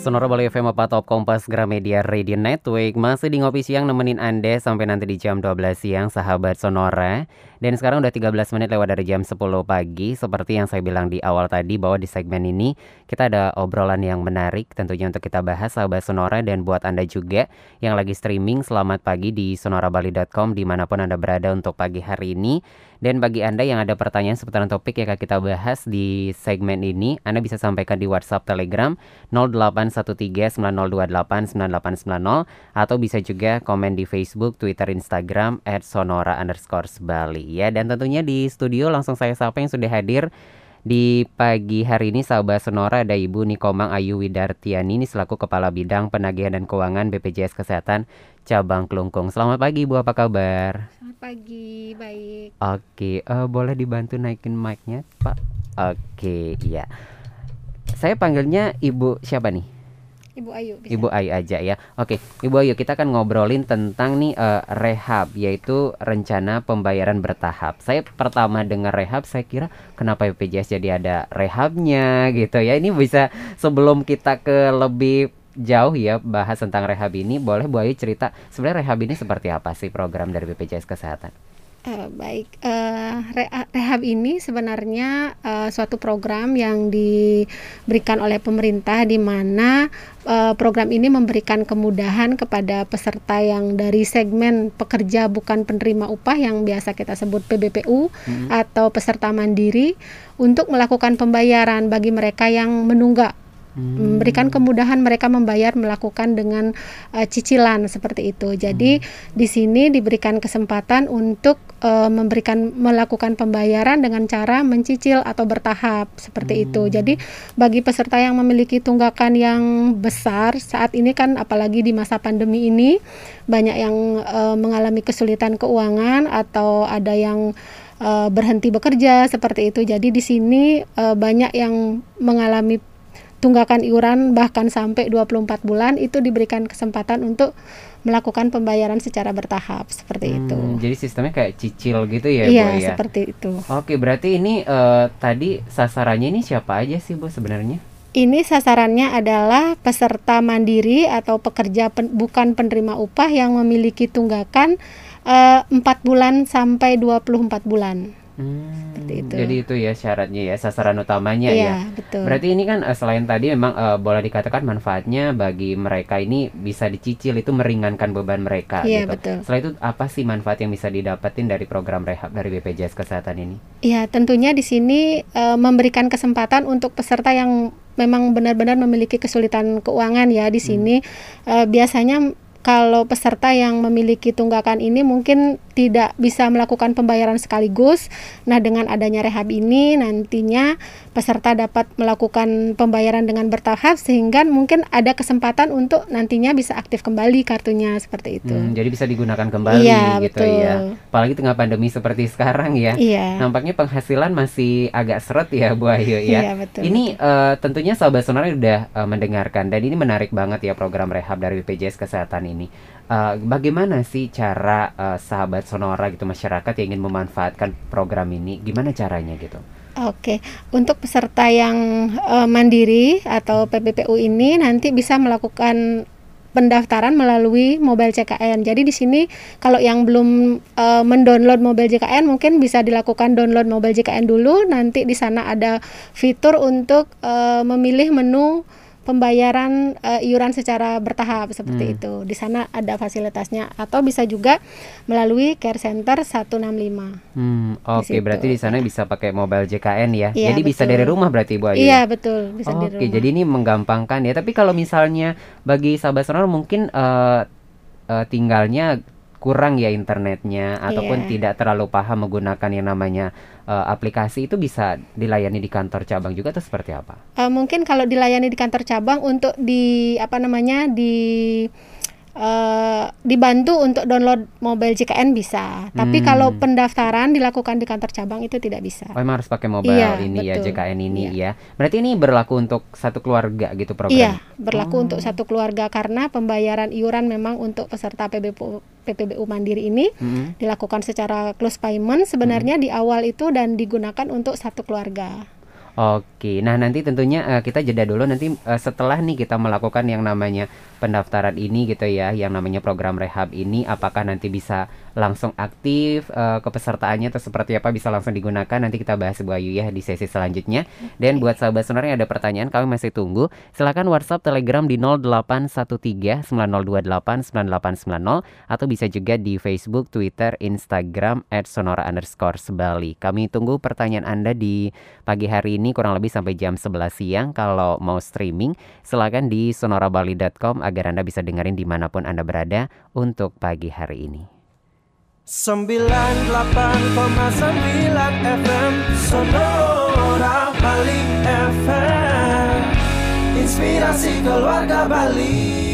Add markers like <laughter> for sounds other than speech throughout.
Sonora Bali FM apa Top Kompas Gramedia Radio Network. Masih di Ngopi Siang nemenin Anda sampai nanti di jam 12 siang sahabat Sonora. Dan sekarang udah 13 menit lewat dari jam 10 pagi. Seperti yang saya bilang di awal tadi bahwa di segmen ini Kita ada obrolan yang menarik tentunya untuk kita bahas sahabat Sonora. Dan buat Anda juga yang lagi streaming selamat pagi di sonorabali.com Di mana pun Anda berada untuk pagi hari ini dan bagi Anda yang ada pertanyaan seputaran topik yang akan kita bahas di segmen ini, Anda bisa sampaikan di WhatsApp Telegram 081390289890 atau bisa juga komen di Facebook, Twitter, Instagram at sonora underscore ya. Dan tentunya di studio langsung saya sapa yang sudah hadir di pagi hari ini sahabat Sonora ada Ibu Nikomang Ayu Widartiani ini selaku Kepala Bidang Penagihan dan Keuangan BPJS Kesehatan Cabang Kelungkung. Selamat pagi Ibu, apa kabar? Selamat pagi, baik. Oke, uh, boleh dibantu naikin mic-nya Pak? Oke, iya. Saya panggilnya Ibu siapa nih? Ibu Ayu. Bisa. Ibu Ayu aja ya. Oke, Ibu Ayu kita akan ngobrolin tentang nih uh, rehab yaitu rencana pembayaran bertahap. Saya pertama dengar rehab saya kira kenapa BPJS jadi ada rehabnya gitu ya. Ini bisa sebelum kita ke lebih jauh ya bahas tentang rehab ini, boleh Bu Ayu cerita sebenarnya rehab ini seperti apa sih program dari BPJS Kesehatan? Uh, baik, uh, rehab ini sebenarnya uh, suatu program yang diberikan oleh pemerintah di mana uh, program ini memberikan kemudahan kepada peserta yang dari segmen pekerja bukan penerima upah yang biasa kita sebut PBPU hmm. atau peserta mandiri untuk melakukan pembayaran bagi mereka yang menunggak Hmm. memberikan kemudahan mereka membayar melakukan dengan uh, cicilan seperti itu. Jadi hmm. di sini diberikan kesempatan untuk uh, memberikan melakukan pembayaran dengan cara mencicil atau bertahap seperti hmm. itu. Jadi bagi peserta yang memiliki tunggakan yang besar saat ini kan apalagi di masa pandemi ini banyak yang uh, mengalami kesulitan keuangan atau ada yang uh, berhenti bekerja seperti itu. Jadi di sini uh, banyak yang mengalami tunggakan iuran bahkan sampai 24 bulan itu diberikan kesempatan untuk melakukan pembayaran secara bertahap seperti hmm, itu. Jadi sistemnya kayak cicil gitu ya, iya, Bu ya. seperti itu. Oke, berarti ini uh, tadi sasarannya ini siapa aja sih, Bu sebenarnya? Ini sasarannya adalah peserta mandiri atau pekerja pen, bukan penerima upah yang memiliki tunggakan uh, eh, 4 bulan sampai 24 bulan. Hmm, Seperti itu. Jadi itu ya syaratnya ya sasaran utamanya iya, ya. betul. Berarti ini kan uh, selain tadi memang uh, boleh dikatakan manfaatnya bagi mereka ini bisa dicicil itu meringankan beban mereka iya, gitu. betul. Setelah itu apa sih manfaat yang bisa didapetin dari program rehab dari BPJS Kesehatan ini? Iya, tentunya di sini uh, memberikan kesempatan untuk peserta yang memang benar-benar memiliki kesulitan keuangan ya di sini hmm. uh, biasanya kalau peserta yang memiliki tunggakan ini mungkin tidak bisa melakukan pembayaran sekaligus. Nah, dengan adanya rehab ini nantinya peserta dapat melakukan pembayaran dengan bertahap sehingga mungkin ada kesempatan untuk nantinya bisa aktif kembali kartunya seperti itu. Hmm, jadi bisa digunakan kembali iya, gitu betul. ya. Apalagi tengah pandemi seperti sekarang ya. Iya. Nampaknya penghasilan masih agak seret ya Bu Ayu ya. Iya, betul. Ini uh, tentunya sahabat sonora sudah uh, mendengarkan dan ini menarik banget ya program rehab dari BPJS Kesehatan ini. Uh, bagaimana sih cara uh, sahabat sonora gitu masyarakat yang ingin memanfaatkan program ini? Gimana caranya gitu? Oke, untuk peserta yang uh, mandiri atau PPPU ini nanti bisa melakukan pendaftaran melalui mobile CKN. Jadi di sini kalau yang belum uh, mendownload mobile JKN mungkin bisa dilakukan download mobile JKN dulu. Nanti di sana ada fitur untuk uh, memilih menu pembayaran uh, iuran secara bertahap seperti hmm. itu. Di sana ada fasilitasnya atau bisa juga melalui Care Center 165. Hmm, oke okay, berarti di sana bisa pakai mobile JKN ya. Iya, jadi betul. bisa dari rumah berarti Bu Ayu. Iya, betul, bisa oh, Oke, okay, jadi ini menggampangkan ya. Tapi kalau misalnya bagi sahabat sonor mungkin uh, uh, tinggalnya kurang ya internetnya ataupun yeah. tidak terlalu paham menggunakan yang namanya uh, aplikasi itu bisa dilayani di kantor cabang juga atau seperti apa? Uh, mungkin kalau dilayani di kantor cabang untuk di apa namanya di Uh, dibantu untuk download mobile JKN bisa, tapi hmm. kalau pendaftaran dilakukan di kantor cabang itu tidak bisa. Oh, emang harus pakai mobile iya, ini ya, betul. ya JKN ini iya. ya. Berarti ini berlaku untuk satu keluarga gitu program? Iya, berlaku oh. untuk satu keluarga karena pembayaran iuran memang untuk peserta PBPU, PPBU Mandiri ini hmm. dilakukan secara close payment sebenarnya hmm. di awal itu dan digunakan untuk satu keluarga. Oke Oke, nah nanti tentunya uh, kita jeda dulu nanti uh, setelah nih kita melakukan yang namanya pendaftaran ini gitu ya, yang namanya program rehab ini, apakah nanti bisa langsung aktif uh, kepesertaannya atau seperti apa bisa langsung digunakan nanti kita bahas Bu Ayu ya di sesi selanjutnya. Dan buat sahabat sonar yang ada pertanyaan kami masih tunggu, silakan WhatsApp Telegram di 0813 9028 9890 atau bisa juga di Facebook, Twitter, Instagram @sonora underscore sebali. Kami tunggu pertanyaan Anda di pagi hari ini kurang lebih sampai jam 11 siang. Kalau mau streaming, silakan di sonorabali.com agar Anda bisa dengerin di mana pun Anda berada untuk pagi hari ini. 98,9 FM Sonora Bali FM Inspirasi keluarga Bali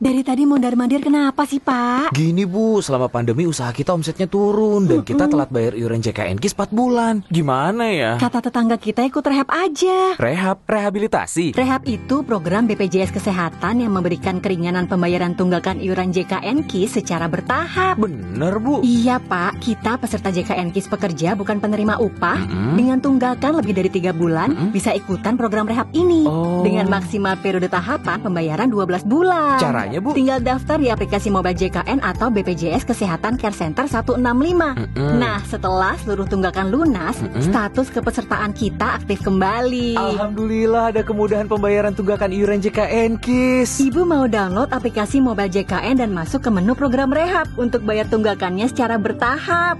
Dari tadi mondar-mandir kenapa sih Pak? Gini Bu, selama pandemi usaha kita omsetnya turun dan kita telat bayar iuran JKN KIS 4 bulan. Gimana ya? Kata tetangga kita ikut rehab aja. Rehab? Rehabilitasi? Rehab itu program BPJS Kesehatan yang memberikan keringanan pembayaran tunggakan iuran JKN KIS secara bertahap. Bener Bu? Iya Pak, kita peserta JKN KIS pekerja bukan penerima upah. Mm -hmm. Dengan tunggakan lebih dari tiga bulan mm -hmm. bisa ikutan program rehab ini. Oh. Dengan maksimal periode tahapan pembayaran 12 bulan. Caranya caranya, Bu? Tinggal daftar di aplikasi mobile JKN atau BPJS Kesehatan Care Center 165. Mm -mm. Nah, setelah seluruh tunggakan lunas, mm -mm. status kepesertaan kita aktif kembali. Alhamdulillah ada kemudahan pembayaran tunggakan iuran JKN, Kis. Ibu mau download aplikasi mobile JKN dan masuk ke menu program rehab untuk bayar tunggakannya secara bertahap.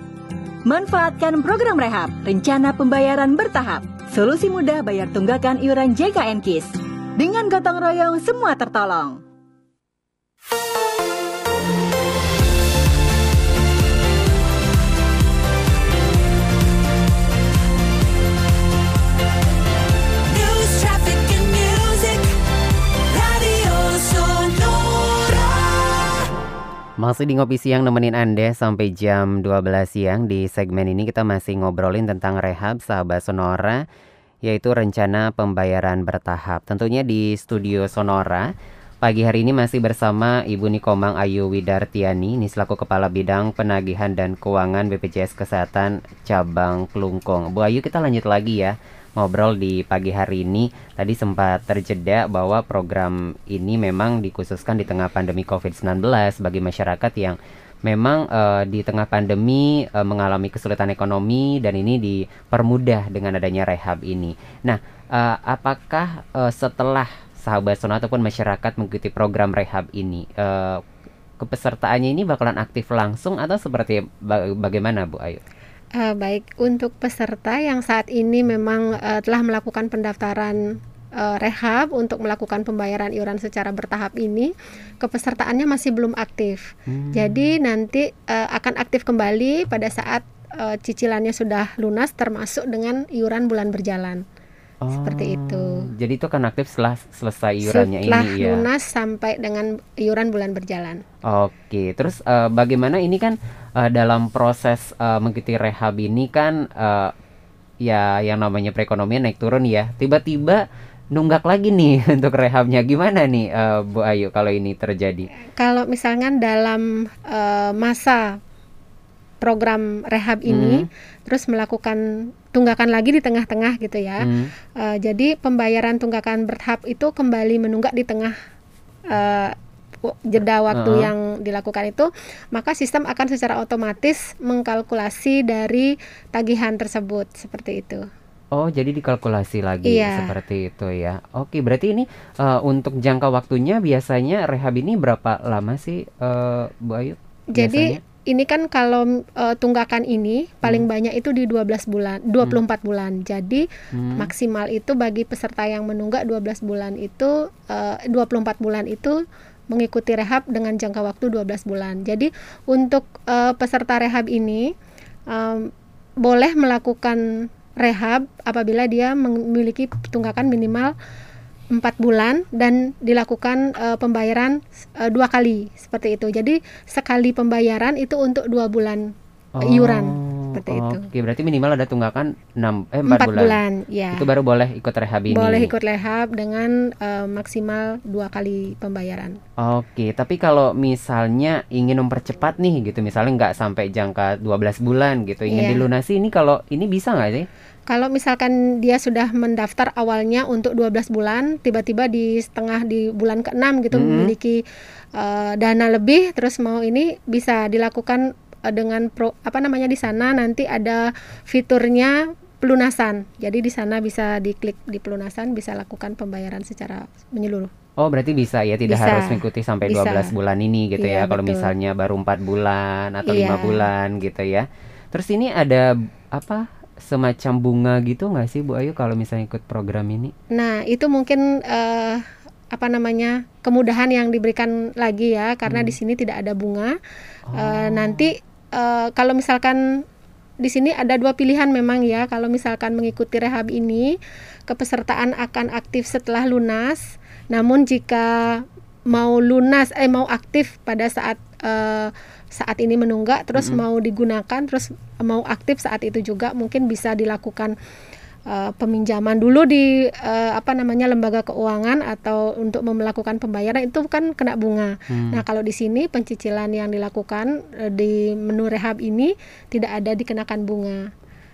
Manfaatkan program rehab, rencana pembayaran bertahap. Solusi mudah bayar tunggakan iuran JKN KIS. Dengan gotong royong semua tertolong. Masih di Ngopi Siang nemenin Anda sampai jam 12 siang. Di segmen ini kita masih ngobrolin tentang rehab sahabat Sonora Yaitu rencana pembayaran bertahap. Tentunya di studio Sonora Pagi hari ini masih bersama Ibu Nikomang Ayu Widartiani Ini selaku Kepala Bidang Penagihan dan Keuangan BPJS Kesehatan Cabang Kelungkung Bu Ayu kita lanjut lagi ya ngobrol di pagi hari ini tadi sempat terjeda bahwa program ini memang dikhususkan di tengah pandemi COVID-19 bagi masyarakat yang memang uh, di tengah pandemi uh, mengalami kesulitan ekonomi dan ini dipermudah dengan adanya rehab ini. Nah, uh, apakah uh, setelah sahabat Sono ataupun masyarakat mengikuti program rehab ini uh, kepesertaannya ini bakalan aktif langsung atau seperti bagaimana Bu Ayu? Uh, baik, untuk peserta yang saat ini memang uh, telah melakukan pendaftaran uh, rehab untuk melakukan pembayaran iuran secara bertahap ini, kepesertaannya masih belum aktif. Hmm. Jadi nanti uh, akan aktif kembali pada saat uh, cicilannya sudah lunas termasuk dengan iuran bulan berjalan. Oh, seperti itu. Jadi itu akan aktif setelah selesai iurannya setelah ini ya. Setelah lunas sampai dengan iuran bulan berjalan. Oke, terus uh, bagaimana ini kan uh, dalam proses uh, mengikuti rehab ini kan uh, ya yang namanya perekonomian naik turun ya. Tiba-tiba nunggak lagi nih <laughs> untuk rehabnya gimana nih uh, Bu Ayu kalau ini terjadi? Kalau misalnya dalam uh, masa program rehab ini hmm. terus melakukan tunggakan lagi di tengah-tengah gitu ya. Hmm. Uh, jadi pembayaran tunggakan bertahap itu kembali menunggak di tengah uh, jeda waktu uh yang dilakukan itu, maka sistem akan secara otomatis mengkalkulasi dari tagihan tersebut seperti itu. Oh, jadi dikalkulasi lagi iya. seperti itu ya. Oke, berarti ini uh, untuk jangka waktunya biasanya rehab ini berapa lama sih, uh, Bu Ayu? Jadi ini kan kalau uh, tunggakan ini paling hmm. banyak itu di 12 bulan, 24 hmm. bulan. Jadi hmm. maksimal itu bagi peserta yang menunggak 12 bulan itu uh, 24 bulan itu mengikuti rehab dengan jangka waktu 12 bulan. Jadi untuk uh, peserta rehab ini um, boleh melakukan rehab apabila dia memiliki tunggakan minimal empat bulan dan dilakukan uh, pembayaran uh, dua kali seperti itu. Jadi sekali pembayaran itu untuk dua bulan oh. iuran seperti itu. Oke, berarti minimal ada tunggakan 6 eh 4, Empat bulan. bulan, ya. Itu baru boleh ikut rehab ini. Boleh ikut rehab dengan eh, maksimal dua kali pembayaran. Oke, tapi kalau misalnya ingin mempercepat nih gitu, misalnya nggak sampai jangka 12 bulan gitu, ingin Iya. dilunasi ini kalau ini bisa nggak sih? Kalau misalkan dia sudah mendaftar awalnya untuk 12 bulan, tiba-tiba di setengah di bulan ke-6 gitu Mhm. memiliki eh, dana lebih terus mau ini bisa dilakukan eh, dengan pro apa namanya di sana nanti ada fiturnya pelunasan. Jadi di sana bisa diklik di pelunasan bisa lakukan pembayaran secara menyeluruh. Oh, berarti bisa ya, tidak Bisa. harus mengikuti sampai Bisa. 12 bulan ini gitu Iya, ya. Kalau betul. misalnya baru empat bulan atau lima Iya. bulan gitu ya. Terus ini ada apa semacam bunga gitu nggak sih Bu Ayu kalau misalnya ikut program ini? Nah, itu mungkin eh, apa namanya kemudahan yang diberikan lagi ya, karena di sini tidak ada bunga. Eh, nanti eh, kalau misalkan di sini ada dua pilihan memang ya, kalau misalkan mengikuti rehab ini, kepesertaan akan aktif setelah lunas. Namun jika mau lunas, eh mau aktif pada saat eh, saat ini menunggak, terus mau digunakan, terus mau aktif saat itu juga mungkin bisa dilakukan eh, peminjaman dulu di eh, apa namanya lembaga keuangan atau untuk melakukan pembayaran itu kan kena bunga. Hmm. Nah kalau di sini pencicilan yang dilakukan eh, di menu rehab ini tidak ada dikenakan bunga.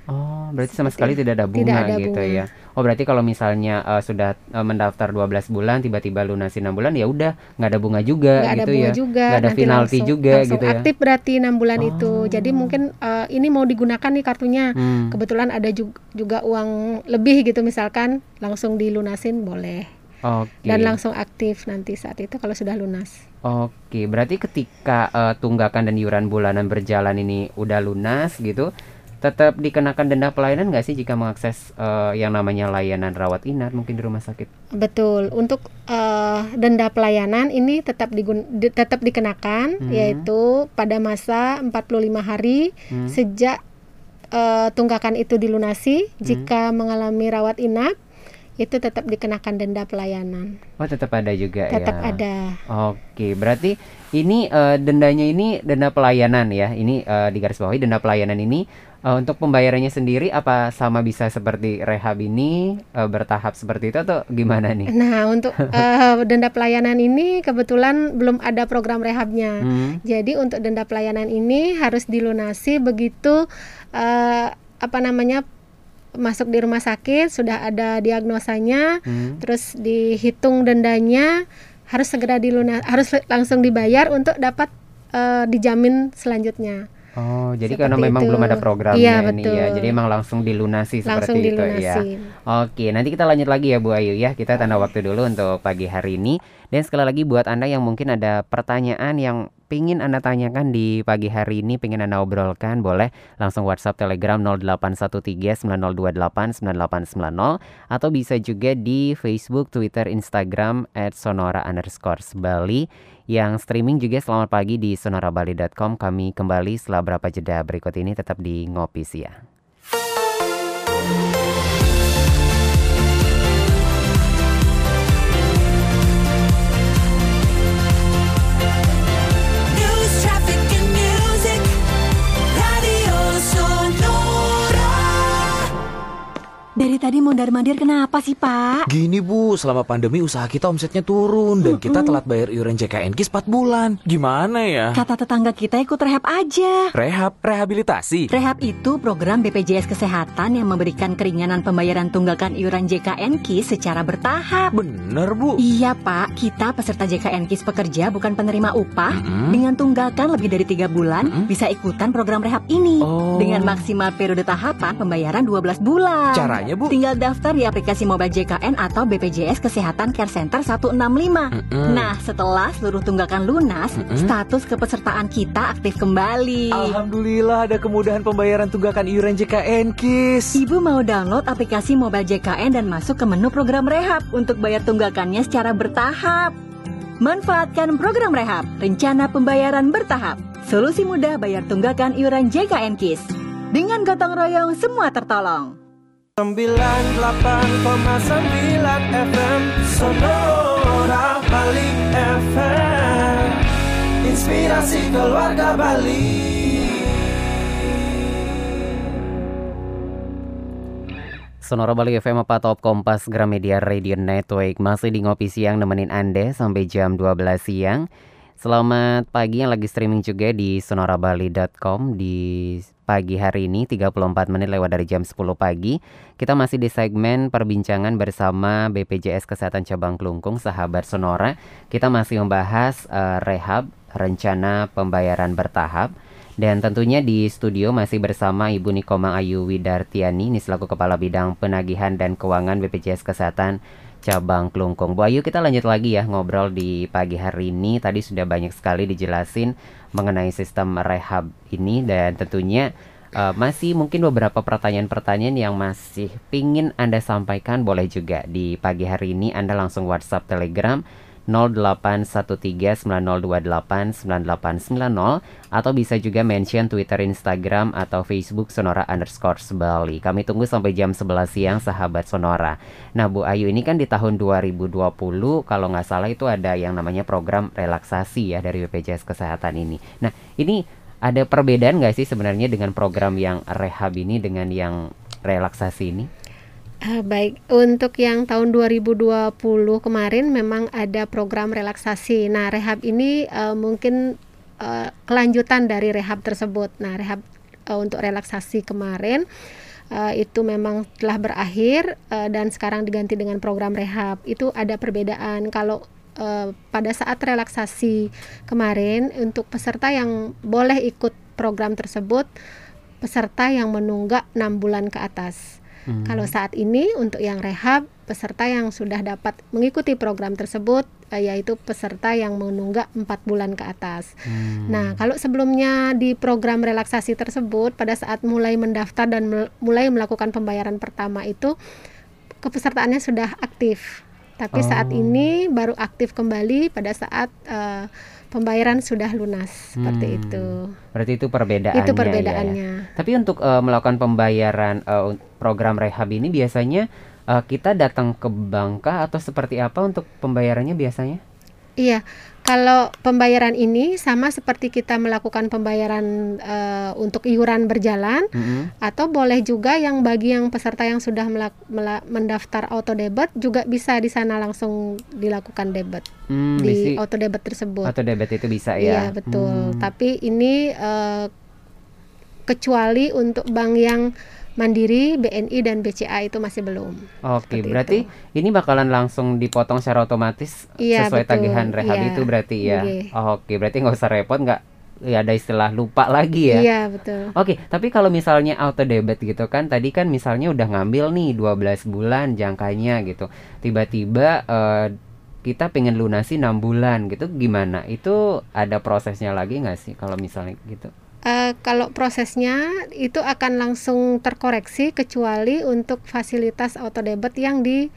Oh, berarti sama sekali Seperti- tidak ada bunga tidak ada gitu bunga. ya. Oh, berarti kalau misalnya eh, sudah eh, mendaftar 12 bulan tiba-tiba lunasi 6 bulan ya udah nggak ada bunga juga ada gitu bunga ya. juga Nggak ada nanti penalti langsung, juga langsung gitu ya. aktif berarti enam bulan itu Oh. jadi mungkin eh, ini mau digunakan nih kartunya Hmm. kebetulan ada ju- juga uang lebih gitu misalkan langsung dilunasin boleh Oke. dan langsung aktif nanti saat itu kalau sudah lunas Oke, berarti ketika eh, tunggakan dan iuran bulanan berjalan ini udah lunas gitu, tetap dikenakan denda pelayanan nggak sih jika mengakses eh, yang namanya layanan rawat inap mungkin di rumah sakit? betul untuk eh, denda pelayanan ini tetap digun di- tetap dikenakan Hmm. yaitu pada masa 45 hari Hmm. sejak eh, tunggakan itu dilunasi Hmm. jika mengalami rawat inap itu tetap dikenakan denda pelayanan Oh, tetap ada juga tetap ya. ada Oke, berarti ini eh, dendanya ini denda pelayanan ya. Ini eh, di garis bawahi denda pelayanan ini eh, untuk pembayarannya sendiri apa sama bisa seperti rehab ini eh, bertahap seperti itu atau gimana nih? Nah, untuk <laughs> eh, denda pelayanan ini kebetulan belum ada program rehabnya. Hmm. Jadi untuk denda pelayanan ini harus dilunasi begitu eh, apa namanya masuk di rumah sakit sudah ada diagnosanya, Hmm. terus dihitung dendanya harus segera dilunas harus langsung dibayar untuk dapat eh, dijamin selanjutnya. Oh, jadi Seperti karena memang itu. belum ada programnya Iya, ini ya. betul. Jadi emang langsung dilunasi Langsung seperti itu ya. dilunasi. Oke, nanti kita lanjut lagi ya Bu Ayu ya. Kita tanda waktu dulu untuk pagi hari ini. Dan sekali lagi buat Anda yang mungkin ada pertanyaan yang pingin Anda tanyakan di pagi hari ini, pingin Anda obrolkan, boleh langsung WhatsApp Telegram 0813-9028-9890 atau bisa juga di Facebook, Twitter, Instagram at Sonora underscore Bali yang streaming juga selamat pagi di sonorabali.com. Kami kembali setelah berapa jeda berikut ini tetap di Ngopi Siang. Dari tadi mondar-mandir kenapa sih, Pak? Gini Bu, selama pandemi usaha kita omsetnya turun dan kita telat bayar iuran JKNKIS 4 bulan. Gimana ya? Kata tetangga kita ikut rehab aja. Rehab, rehabilitasi. Rehab itu program BPJS Kesehatan yang memberikan keringanan pembayaran tunggakan iuran JKN KIS secara bertahap. Bener Bu. Iya pak, kita peserta JKN KIS pekerja bukan penerima upah Mm-mm. Dengan tunggakan lebih dari tiga bulan Mm-mm. bisa ikutan program rehab ini Oh. Dengan maksimal periode tahapan pembayaran 12 bulan Caranya Bu? Tinggal daftar di aplikasi mobile JKN atau BPJS Kesehatan Care Center 165 Mm-mm. Nah setelah seluruh tunggakan lunas, Mm-mm. status kepesertaan kita aktif kembali Alhamdulillah ada kemudahan pembayaran tunggakan iuran JKNKIS. Ibu mau download aplikasi mobile JKN dan masuk ke menu program rehab untuk bayar tunggakannya secara bertahap. Manfaatkan program rehab, rencana pembayaran bertahap. Solusi mudah bayar tunggakan iuran JKN KIS. Dengan gotong royong semua tertolong. 98,9 FM Sonora Bali FM Inspirasi keluarga Bali. Sonora Bali FM apa Top Kompas Gramedia Radio Network? Masih di Ngopi Siang nemenin Anda sampai jam 12 siang. Selamat pagi yang lagi streaming juga di sonorabali.com Di pagi hari ini 34 menit lewat dari jam 10 pagi. Kita masih di segmen perbincangan bersama BPJS Kesehatan Cabang Kelungkung Sahabat Sonora. Kita masih membahas eh, rehab rencana pembayaran bertahap. Dan tentunya di studio masih bersama Ibu Nikomang Ayu Widartiani ini selaku Kepala Bidang Penagihan dan Keuangan BPJS Kesehatan Cabang Kelungkung. Bu Ayu kita lanjut lagi ya ngobrol di pagi hari ini. Tadi sudah banyak sekali dijelasin mengenai sistem rehab ini dan tentunya eh, masih mungkin beberapa pertanyaan-pertanyaan yang masih pingin Anda sampaikan boleh juga di pagi hari ini Anda langsung WhatsApp Telegram 081390289890 atau bisa juga mention Twitter, Instagram atau Facebook Sonora underscore Bali. Kami tunggu sampai jam 11 siang sahabat Sonora. Nah Bu Ayu ini kan di tahun 2020 kalau nggak salah itu ada yang namanya program relaksasi ya dari BPJS Kesehatan ini. Nah ini ada perbedaan nggak sih sebenarnya dengan program yang rehab ini dengan yang relaksasi ini? Eh, baik, untuk yang tahun 2020 kemarin memang ada program relaksasi. Nah, rehab ini eh, mungkin eh, kelanjutan dari rehab tersebut. Nah, rehab eh, untuk relaksasi kemarin eh, itu memang telah berakhir eh, dan sekarang diganti dengan program rehab. Itu ada perbedaan kalau eh, pada saat relaksasi kemarin untuk peserta yang boleh ikut program tersebut peserta yang menunggak enam bulan ke atas. Hmm. Kalau saat ini untuk yang rehab, peserta yang sudah dapat mengikuti program tersebut eh, yaitu peserta yang menunggak 4 bulan ke atas. Hmm. Nah, kalau sebelumnya di program relaksasi tersebut pada saat mulai mendaftar dan mel- mulai melakukan pembayaran pertama itu kepesertaannya sudah aktif. Tapi saat Oh. ini baru aktif kembali pada saat eh, pembayaran sudah lunas seperti Hmm. itu. Berarti itu perbedaannya. Itu ya, ya. perbedaannya. Tapi untuk eh, melakukan pembayaran un- program rehab ini biasanya eh, kita datang ke bank atau seperti apa untuk pembayarannya biasanya? Iya, kalau pembayaran ini sama seperti kita melakukan pembayaran eh, untuk iuran berjalan, Mm-mm. atau boleh juga yang bagi yang peserta yang sudah mendaftar auto debit juga bisa di sana langsung dilakukan debit Hmm, di auto debit tersebut. atau debit itu bisa Iya ya? betul. Hmm. Tapi ini eh, kecuali untuk bank yang Mandiri, BNI dan BCA itu masih belum. Oke, seperti berarti ini bakalan langsung dipotong secara otomatis Iya, sesuai betul. tagihan rehab Iya. itu berarti ya? Oke. Oke, berarti nggak usah repot nggak? Ya ada istilah lupa lagi ya? Iya betul. Oke, tapi kalau misalnya auto debit gitu kan, tadi kan misalnya udah ngambil nih 12 bulan jangkanya gitu. Tiba-tiba eh, kita pengen lunasi 6 bulan gitu gimana? Itu ada prosesnya lagi nggak sih kalau misalnya gitu? Eh, kalau prosesnya itu akan langsung terkoreksi kecuali untuk fasilitas auto debit yang di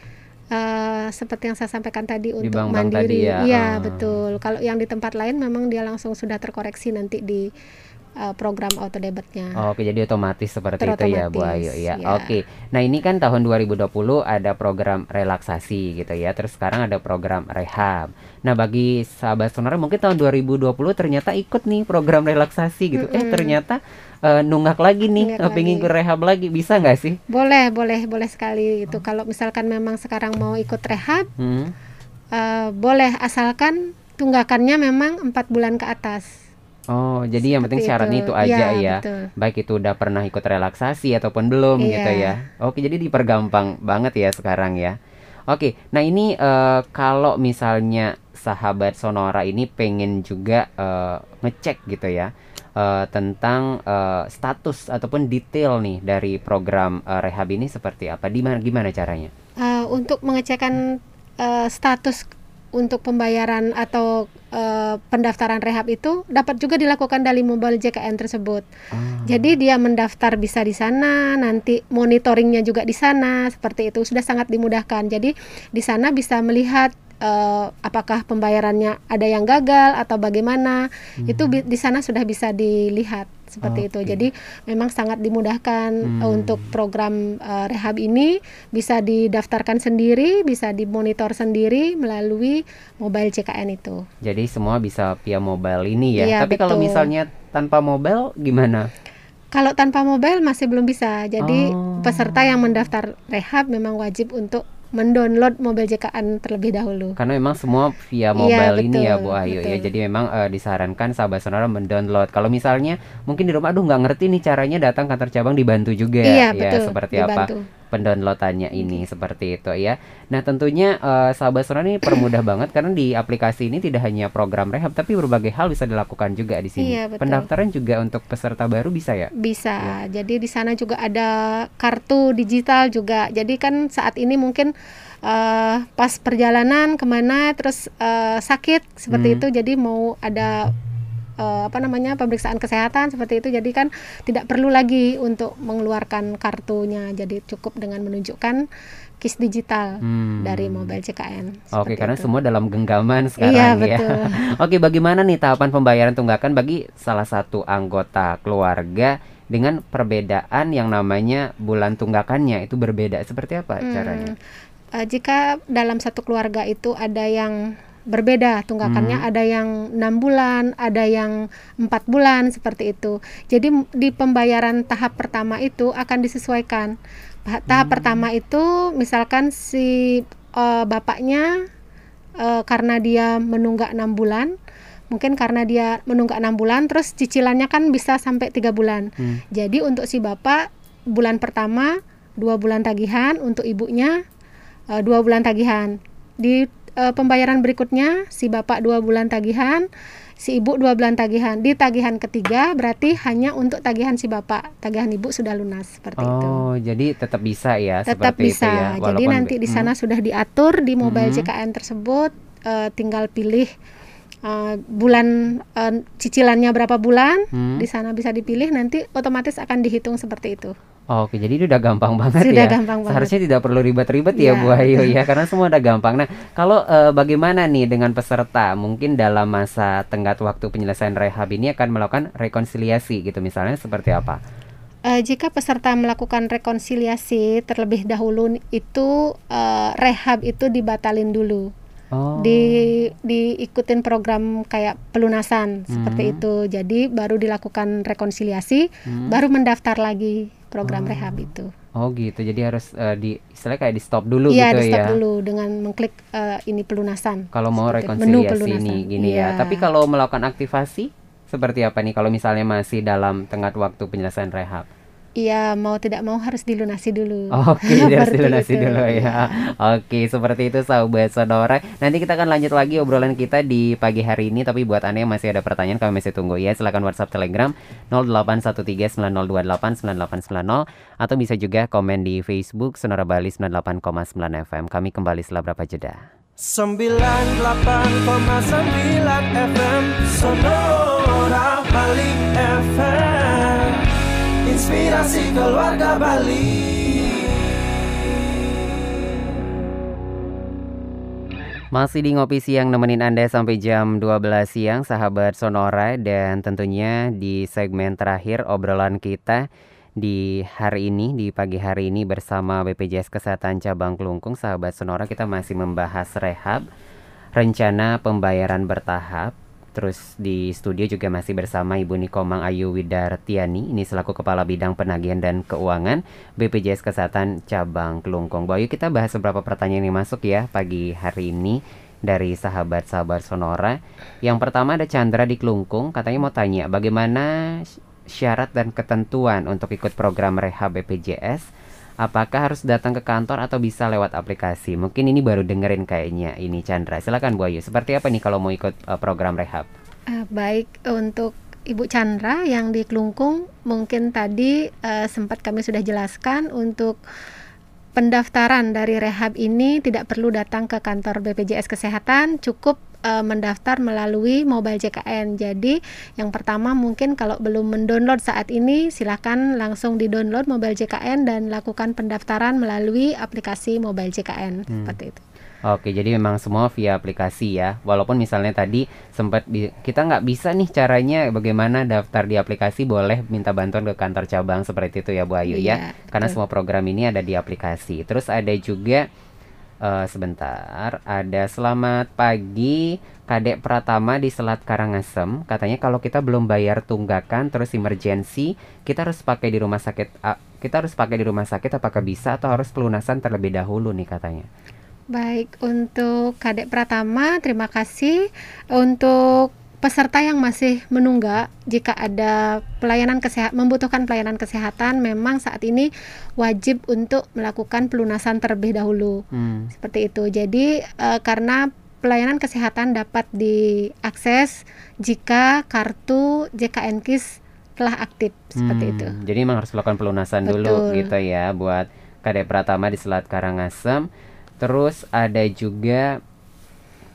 eh, seperti yang saya sampaikan tadi untuk bank-bank mandiri. tadi ya, Iya ah. betul. Kalau yang di tempat lain memang dia langsung sudah terkoreksi nanti di eh, program auto debitnya. Oke, jadi otomatis seperti itu ya, Bu Ayu ya. ya. Oke. Nah, ini kan tahun 2020 ada program relaksasi gitu ya. Terus sekarang ada program rehab. Nah, bagi sahabat sonora mungkin tahun 2020 ternyata ikut nih program relaksasi gitu. Eh, Mm-mm. ternyata eh, nunggak lagi nih, Nunggak eh, pengen lagi. ke rehab lagi. Bisa nggak sih? Boleh, boleh, boleh sekali itu. Kalau misalkan memang sekarang mau ikut rehab, Hmm. eh, boleh asalkan tunggakannya memang empat bulan ke atas. Oh, jadi yang penting Seperti syaratnya itu itu. aja ya. betul. Baik itu udah pernah ikut relaksasi ataupun belum Iya. gitu ya. Oke, jadi dipergampang banget ya sekarang ya. Oke, nah ini eh, kalau misalnya sahabat Sonora ini pengen juga eh, ngecek gitu ya eh, tentang eh, status ataupun detail nih dari program eh, rehab ini seperti apa? Di mana gimana caranya? Eh, untuk mengecekkan eh, status untuk pembayaran atau eh, pendaftaran rehab itu dapat juga dilakukan dari mobile JKN tersebut. Ah. Jadi dia mendaftar bisa di sana, nanti monitoringnya juga di sana, seperti itu sudah sangat dimudahkan. Jadi di sana bisa melihat eh, apakah pembayarannya ada yang gagal atau bagaimana. Itu bi- di sana sudah bisa dilihat seperti itu. Oke. Jadi memang sangat dimudahkan Hmm. eh, untuk program eh, rehab ini bisa didaftarkan sendiri, bisa dimonitor sendiri melalui mobile JKN itu. Jadi semua bisa via mobile ini ya. Iya, Tapi kalau betul. misalnya tanpa mobile gimana? Kalau tanpa mobile masih belum bisa. Jadi Oh. peserta yang mendaftar rehab memang wajib untuk mendownload mobile JKN terlebih dahulu. Karena memang semua via Iya, mobile ini ya Bu Ayu ya. betul. Jadi memang eh, disarankan sahabat sonora mendownload. Kalau misalnya mungkin di rumah aduh nggak ngerti nih caranya datang kantor cabang dibantu juga Iya, ya betul. seperti apa dibantu. Pendownloadannya ini seperti itu ya. Nah, tentunya eh, sahabat sonora ini permudah banget karena di aplikasi ini tidak hanya program rehab tapi berbagai hal bisa dilakukan juga di sini. Iya, betul. Pendaftaran juga untuk peserta baru bisa ya? Bisa. Jadi di sana juga ada kartu digital juga. Jadi kan saat ini mungkin eh, pas perjalanan ke mana terus eh, sakit seperti Hmm. itu. Jadi mau ada apa namanya pemeriksaan kesehatan seperti itu. Jadi kan tidak perlu lagi untuk mengeluarkan kartunya. Jadi cukup dengan menunjukkan kis digital Hmm. dari mobile CKN. Oke, karena itu. semua dalam genggaman sekarang Iya, ya. betul. <laughs> Oke, bagaimana nih tahapan pembayaran tunggakan bagi salah satu anggota keluarga dengan perbedaan yang namanya bulan tunggakannya itu berbeda seperti apa Hmm, caranya? eh, jika dalam satu keluarga itu ada yang berbeda tunggakannya, Hmm. ada yang enam bulan, ada yang empat bulan seperti itu. Jadi di pembayaran tahap pertama itu akan disesuaikan. Tahap Hmm. pertama itu misalkan si eh, bapaknya eh, karena dia menunggak enam bulan, mungkin karena dia menunggak enam bulan, terus cicilannya kan bisa sampai tiga bulan. Hmm. Jadi untuk si bapak bulan pertama dua bulan tagihan, untuk ibunya eh, dua bulan tagihan. Di eh, pembayaran berikutnya si bapak dua bulan tagihan, si ibu dua bulan tagihan. Di tagihan ketiga berarti hanya untuk tagihan si bapak, tagihan ibu sudah lunas seperti itu. Oh, jadi tetap bisa ya Tetap bisa. itu ya. Jadi nanti di Hmm. sana sudah diatur di mobile Mhm. JKN tersebut, eh, tinggal pilih eh, bulan eh, cicilannya berapa bulan. Hmm. Di sana bisa dipilih nanti otomatis akan dihitung seperti itu. Oke, jadi ini udah gampang banget Sudah ya. gampang banget. Seharusnya tidak perlu ribet-ribet ya Iya, Bu Ayu ya, karena semua udah gampang. Nah, kalau eh, bagaimana nih dengan peserta? Mungkin dalam masa tenggat waktu penyelesaian rehab ini akan melakukan rekonsiliasi gitu misalnya seperti apa? Eh, jika peserta melakukan rekonsiliasi terlebih dahulu itu eh, rehab itu dibatalin dulu. Oh. Di diikutin program kayak pelunasan seperti Hmm. itu. Jadi baru dilakukan rekonsiliasi, Hmm. baru mendaftar lagi program Oh. rehab itu. Oh gitu, jadi harus eh, di istilahnya kayak di stop dulu Iya, gitu di stop ya. dulu dengan mengklik eh, ini pelunasan. Kalau mau Seperti rekonsiliasi nih gini Iya. ya. Tapi kalau melakukan aktivasi seperti apa nih kalau misalnya masih dalam tengah waktu penyelesaian rehab? Iya, mau tidak mau harus dilunasi dulu. Oke, jadi <laughs> harus dilunasi itu, dulu ya. Oke, seperti itu sahabat sonora. Nanti kita akan lanjut lagi obrolan kita di pagi hari ini. Tapi buat anda yang masih ada pertanyaan, kami masih tunggu ya. Silakan WhatsApp Telegram 081390289890 atau bisa juga komen di Facebook Sonora Bali 98,9 FM. Kami kembali setelah berapa jeda. 98,9 FM Sonora Bali FM Inspirasi keluarga Bali. Masih di Ngopi Siang nemenin Anda sampai jam 12 siang sahabat Sonora dan tentunya di segmen terakhir obrolan kita di hari ini di pagi hari ini bersama BPJS Kesehatan Cabang Kelungkung sahabat Sonora kita masih membahas rehab rencana pembayaran bertahap Terus di studio juga masih bersama Ibu Nikomang Ayu Widartiani. Ini selaku Kepala Bidang Penagihan dan Keuangan BPJS Kesehatan Cabang Kelungkung. Bu Ayu kita bahas beberapa pertanyaan yang masuk ya pagi hari ini Dari sahabat-sahabat Sonora. Yang pertama ada Chandra di Kelungkung Katanya mau tanya bagaimana syarat dan ketentuan untuk ikut program rehab BPJS Apakah harus datang ke kantor atau bisa lewat aplikasi? Mungkin ini baru dengerin kayaknya ini Chandra. Silakan Bu Ayu. Seperti apa nih kalau mau ikut uh, program rehab? Eh, baik untuk Ibu Chandra yang di Kelungkung mungkin tadi eh, sempat kami sudah jelaskan untuk pendaftaran dari rehab ini tidak perlu datang ke kantor BPJS Kesehatan, cukup eh, mendaftar melalui mobile JKN. Jadi yang pertama mungkin kalau belum mendownload saat ini silahkan langsung di-download mobile JKN dan lakukan pendaftaran melalui aplikasi mobile JKN seperti itu. Oke, jadi memang semua via aplikasi ya. Walaupun misalnya tadi sempat kita nggak bisa nih caranya bagaimana daftar di aplikasi boleh minta bantuan ke kantor cabang seperti itu ya Bu Ayu ya. Iya, Karena betul. semua program ini ada di aplikasi. Terus ada juga Eh, sebentar, ada selamat pagi Kadek Pratama di Selat Karangasem. Katanya kalau kita belum bayar tunggakan terus emergency, kita harus pakai di rumah sakit. ah, kita harus pakai di rumah sakit apakah bisa atau harus pelunasan terlebih dahulu nih katanya. Baik, untuk Kadek Pratama, terima kasih. Untuk peserta yang masih menunggak, jika ada pelayanan kesehatan membutuhkan pelayanan kesehatan, memang saat ini wajib untuk melakukan pelunasan terlebih dahulu. Hmm. Seperti itu. Jadi eh, karena pelayanan kesehatan dapat diakses jika kartu JKN KIS telah aktif seperti Hmm, itu. Jadi memang harus melakukan pelunasan dulu Betul. gitu ya buat Kadek Pratama di Selat Karangasem. Terus ada juga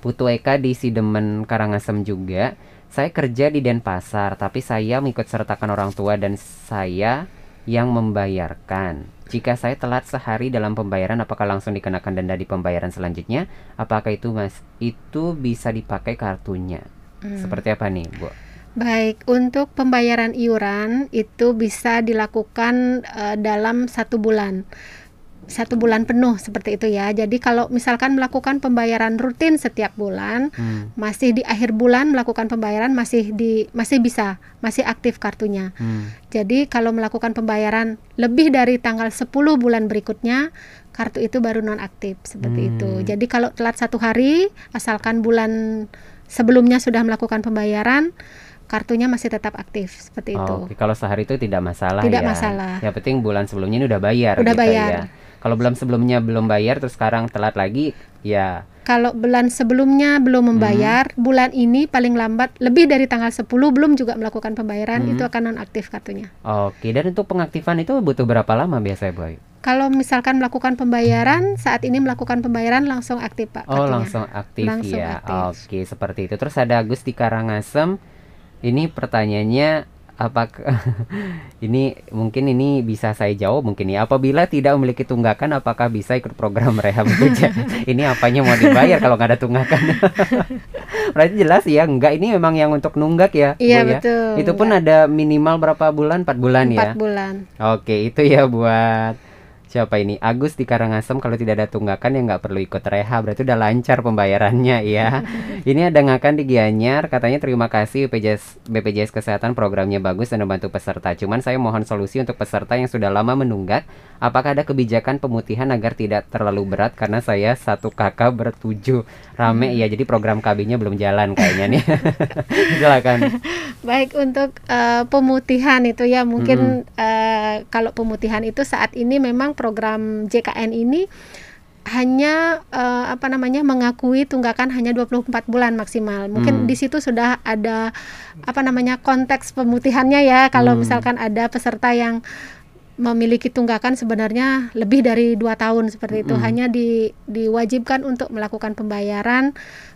Putu Eka di Sidemen Karangasem juga. Saya kerja di Denpasar, tapi saya mengikut sertakan orang tua dan saya yang membayarkan. Jika saya telat sehari dalam pembayaran, apakah langsung dikenakan denda di pembayaran selanjutnya? Apakah itu mas itu bisa dipakai kartunya? Hmm. Seperti apa nih, Bu? Baik, untuk pembayaran iuran itu bisa dilakukan eh, dalam satu bulan. Satu bulan penuh seperti itu ya. Jadi kalau misalkan melakukan pembayaran rutin setiap bulan, Hmm, masih di akhir bulan melakukan pembayaran masih di masih bisa, masih aktif kartunya. hmm. Jadi kalau melakukan pembayaran lebih dari tanggal 10 bulan berikutnya, kartu itu baru nonaktif seperti Hmm. itu. Jadi kalau telat satu hari, asalkan bulan sebelumnya sudah melakukan pembayaran, kartunya masih tetap aktif seperti itu. Oke, kalau sehari itu tidak masalah Tidak ya. masalah. Yang penting bulan sebelumnya ini udah bayar Udah gitu bayar. ya. Kalau bulan sebelumnya belum bayar terus sekarang telat lagi, ya. Kalau bulan sebelumnya Hmm. belum membayar, bulan ini paling lambat lebih dari tanggal 10 belum juga melakukan pembayaran, Hmm. itu akan nonaktif kartunya. Oke, dan untuk pengaktifan itu butuh berapa lama biasanya, Boy? Kalau misalkan melakukan pembayaran, saat ini melakukan pembayaran langsung aktif Pak Oh, kartunya. langsung aktif Langsung ya. aktif. Oke, seperti itu. Terus ada Agus di Karangasem. Ini pertanyaannya apakah <laughs> ini mungkin ini bisa saya jawab mungkin ya. Apabila tidak memiliki tunggakan apakah bisa ikut program rehab BPJS? <laughs> ini apanya mau dibayar kalau nggak ada tunggakan? <laughs> Berarti jelas ya, enggak ini memang yang untuk nunggak ya, Iya Bu ya? betul. Itu pun ada minimal berapa bulan? 4 bulan ya. Empat bulan. Oke, itu ya buat siapa ini? Agus di Karangasem kalau tidak ada tunggakan ya nggak perlu ikut rehab, berarti udah lancar pembayarannya ya. <laughs> ini ada ngakan di Gianyar, katanya terima kasih BPJS BPJS Kesehatan programnya bagus dan membantu peserta. Cuman saya mohon solusi untuk peserta yang sudah lama menunggak. Apakah ada kebijakan pemutihan agar tidak terlalu berat karena saya satu kakak bertujuh rame ya, jadi program KB-nya belum jalan kayaknya nih. <laughs> Silakan. <laughs> Baik untuk eh, pemutihan itu ya mungkin eh, kalau pemutihan itu saat ini memang program JKN ini hanya eh, apa namanya mengakui tunggakan hanya 24 bulan maksimal. Mungkin Hmm. di situ sudah ada apa namanya konteks pemutihannya ya. Kalau Hmm. misalkan ada peserta yang memiliki tunggakan sebenarnya lebih dari dua tahun seperti itu Mm-mm. hanya di, diwajibkan untuk melakukan pembayaran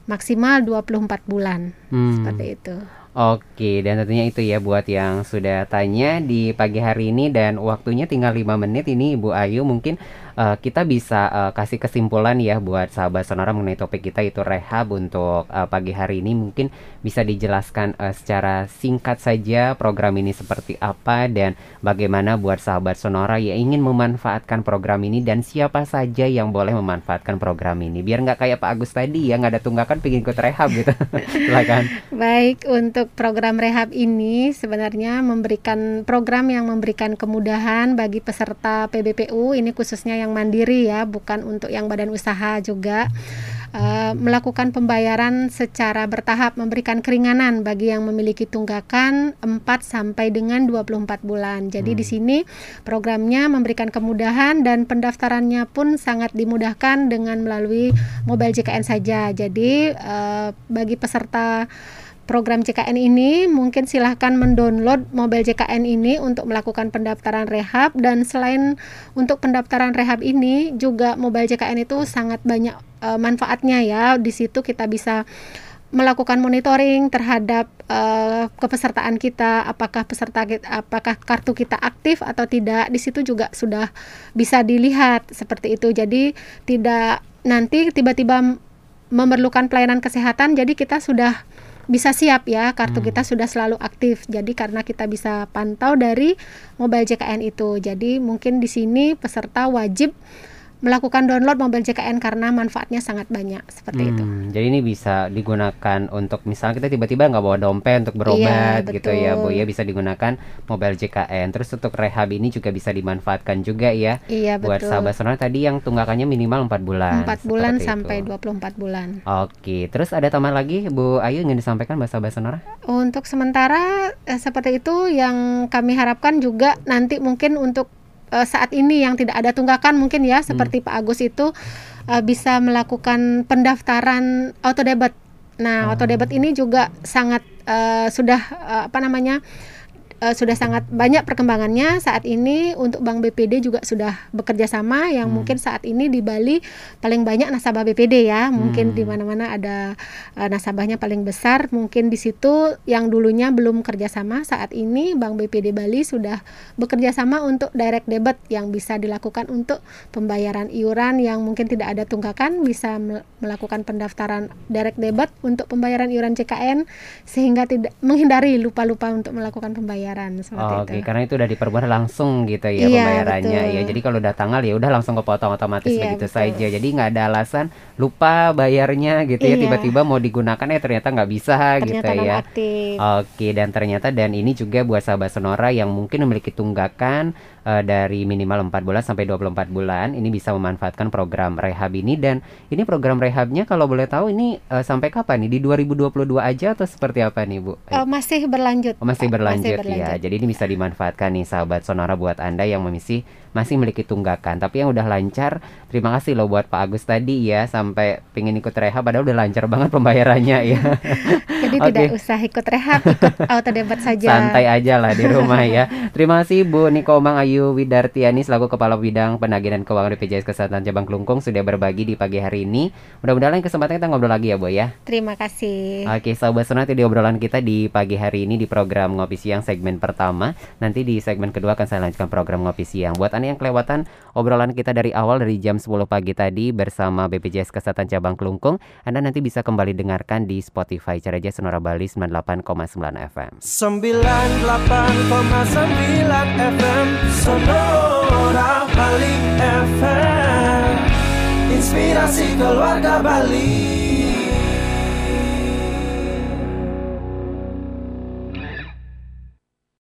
maksimal 24 bulan Hmm. seperti itu. Oke, dan tentunya itu ya buat yang sudah tanya di pagi hari ini. Dan waktunya tinggal 5 menit. Ini Ibu Ayu mungkin eh, kita bisa eh, kasih kesimpulan ya buat sahabat sonora mengenai topik kita itu rehab untuk eh, pagi hari ini. Mungkin bisa dijelaskan eh, secara singkat saja program ini seperti apa dan bagaimana buat sahabat sonora yang ingin memanfaatkan program ini dan siapa saja yang boleh memanfaatkan program ini. Biar nggak kayak Pak Agus tadi ya nggak ada tunggakan pengen ikut rehab gitu. <laughs> Silakan. Baik, untuk program rehab ini sebenarnya memberikan program yang memberikan kemudahan bagi peserta PBPU, ini khususnya yang mandiri ya, bukan untuk yang badan usaha juga. Eh, melakukan pembayaran secara bertahap memberikan keringanan bagi yang memiliki tunggakan 4 sampai dengan 24 bulan. Jadi di sini programnya memberikan kemudahan dan pendaftarannya pun sangat dimudahkan dengan melalui mobile JKN saja. Jadi eh, bagi peserta program JKN ini mungkin silahkan mendownload mobile JKN ini untuk melakukan pendaftaran rehab. Dan selain untuk pendaftaran rehab ini juga mobile JKN itu sangat banyak eh, manfaatnya ya. Di situ kita bisa melakukan monitoring terhadap eh, kepesertaan kita apakah peserta kita apakah kartu kita aktif atau tidak. Di situ juga sudah bisa dilihat seperti itu. Jadi tidak nanti tiba-tiba memerlukan pelayanan kesehatan jadi kita sudah bisa siap ya kartu kita sudah selalu aktif. Jadi karena kita bisa pantau dari mobile JKN itu. Jadi mungkin di sini peserta wajib melakukan download mobil JKN karena manfaatnya sangat banyak seperti itu. Hmm, jadi ini bisa digunakan untuk misalnya kita tiba-tiba nggak bawa dompet untuk berobat Iya, gitu ya Bu ya bisa digunakan mobile JKN. Terus untuk rehab ini juga bisa dimanfaatkan juga ya Iya buat betul. sahabat sonora tadi yang tunggakannya minimal 4 bulan. 4 bulan sampai itu. 24 bulan. Oke, terus ada tambahan lagi Bu Ayu ingin disampaikan buat sahabat sonora? Untuk sementara eh, seperti itu yang kami harapkan juga nanti mungkin untuk eh, saat ini yang tidak ada tunggakan mungkin ya seperti Pak Agus itu eh, bisa melakukan pendaftaran auto debit. Nah, auto debit ini juga sangat eh, sudah eh, apa namanya? Eh, sudah sangat banyak perkembangannya saat ini. Untuk Bank BPD juga sudah bekerja sama yang mungkin saat ini di Bali paling banyak nasabah BPD ya. Mungkin di mana-mana ada eh, nasabahnya paling besar. Mungkin di situ yang dulunya belum kerjasama saat ini Bank BPD Bali sudah bekerja sama untuk direct debit yang bisa dilakukan untuk pembayaran iuran yang mungkin tidak ada tunggakan bisa mel- melakukan pendaftaran direct debit untuk pembayaran iuran JKN sehingga tidak menghindari lupa-lupa untuk melakukan pembayaran seperti Oke, itu. karena itu udah dipermudah langsung gitu ya Iya, pembayarannya betul. ya. Jadi kalau udah tanggal ya udah langsung kepotong otomatis Iya, begitu betul. saja. Jadi nggak ada alasan lupa bayarnya gitu ya. Iya. Tiba-tiba mau digunakan ya ternyata nggak bisa gitu Ternyata ya. nonaktif. Oke, dan ternyata dan ini juga buat sahabat Sonora yang mungkin memiliki tunggakan eh, dari minimal 4 bulan sampai 24 bulan, ini bisa memanfaatkan program rehab ini dan ini program rehabnya kalau boleh tahu ini eh, sampai kapan nih? Di 2022 aja atau seperti apa nih, Bu? Eh, masih berlanjut. Oh, masih berlanjut, ya. berlanjut. Jadi ini bisa dimanfaatkan nih sahabat Sonora buat Anda yang masih masih memiliki tunggakan. Tapi yang udah lancar, terima kasih loh buat Pak Agus tadi ya sampai pengen ikut rehab padahal udah lancar banget pembayarannya ya. <laughs> Jadi Oke. tidak usah ikut rehab, ikut <laughs> auto debit saja. Santai aja lah di rumah ya. Terima kasih Bu Niko Omang Ayu Widartiani selaku Kepala Bidang Penagihan Keuangan BPJS Kesehatan Cabang Kelungkung sudah berbagi di pagi hari ini. Mudah-mudahan lain kesempatan kita ngobrol lagi ya Bu ya. Terima kasih. Oke, sahabat sonora itu di obrolan kita di pagi hari ini di program Ngopi Siang segmen pertama. Nanti di segmen kedua akan saya lanjutkan program Ngopi Siang. Buat Anda yang kelewatan obrolan kita dari awal dari jam 10 pagi tadi bersama BPJS Kesehatan Cabang Kelungkung, Anda nanti bisa kembali dengarkan di Spotify Caraja Sonora Bali 98,9 FM. 98,9 FM Sonora Bali FM Inspirasi keluarga Bali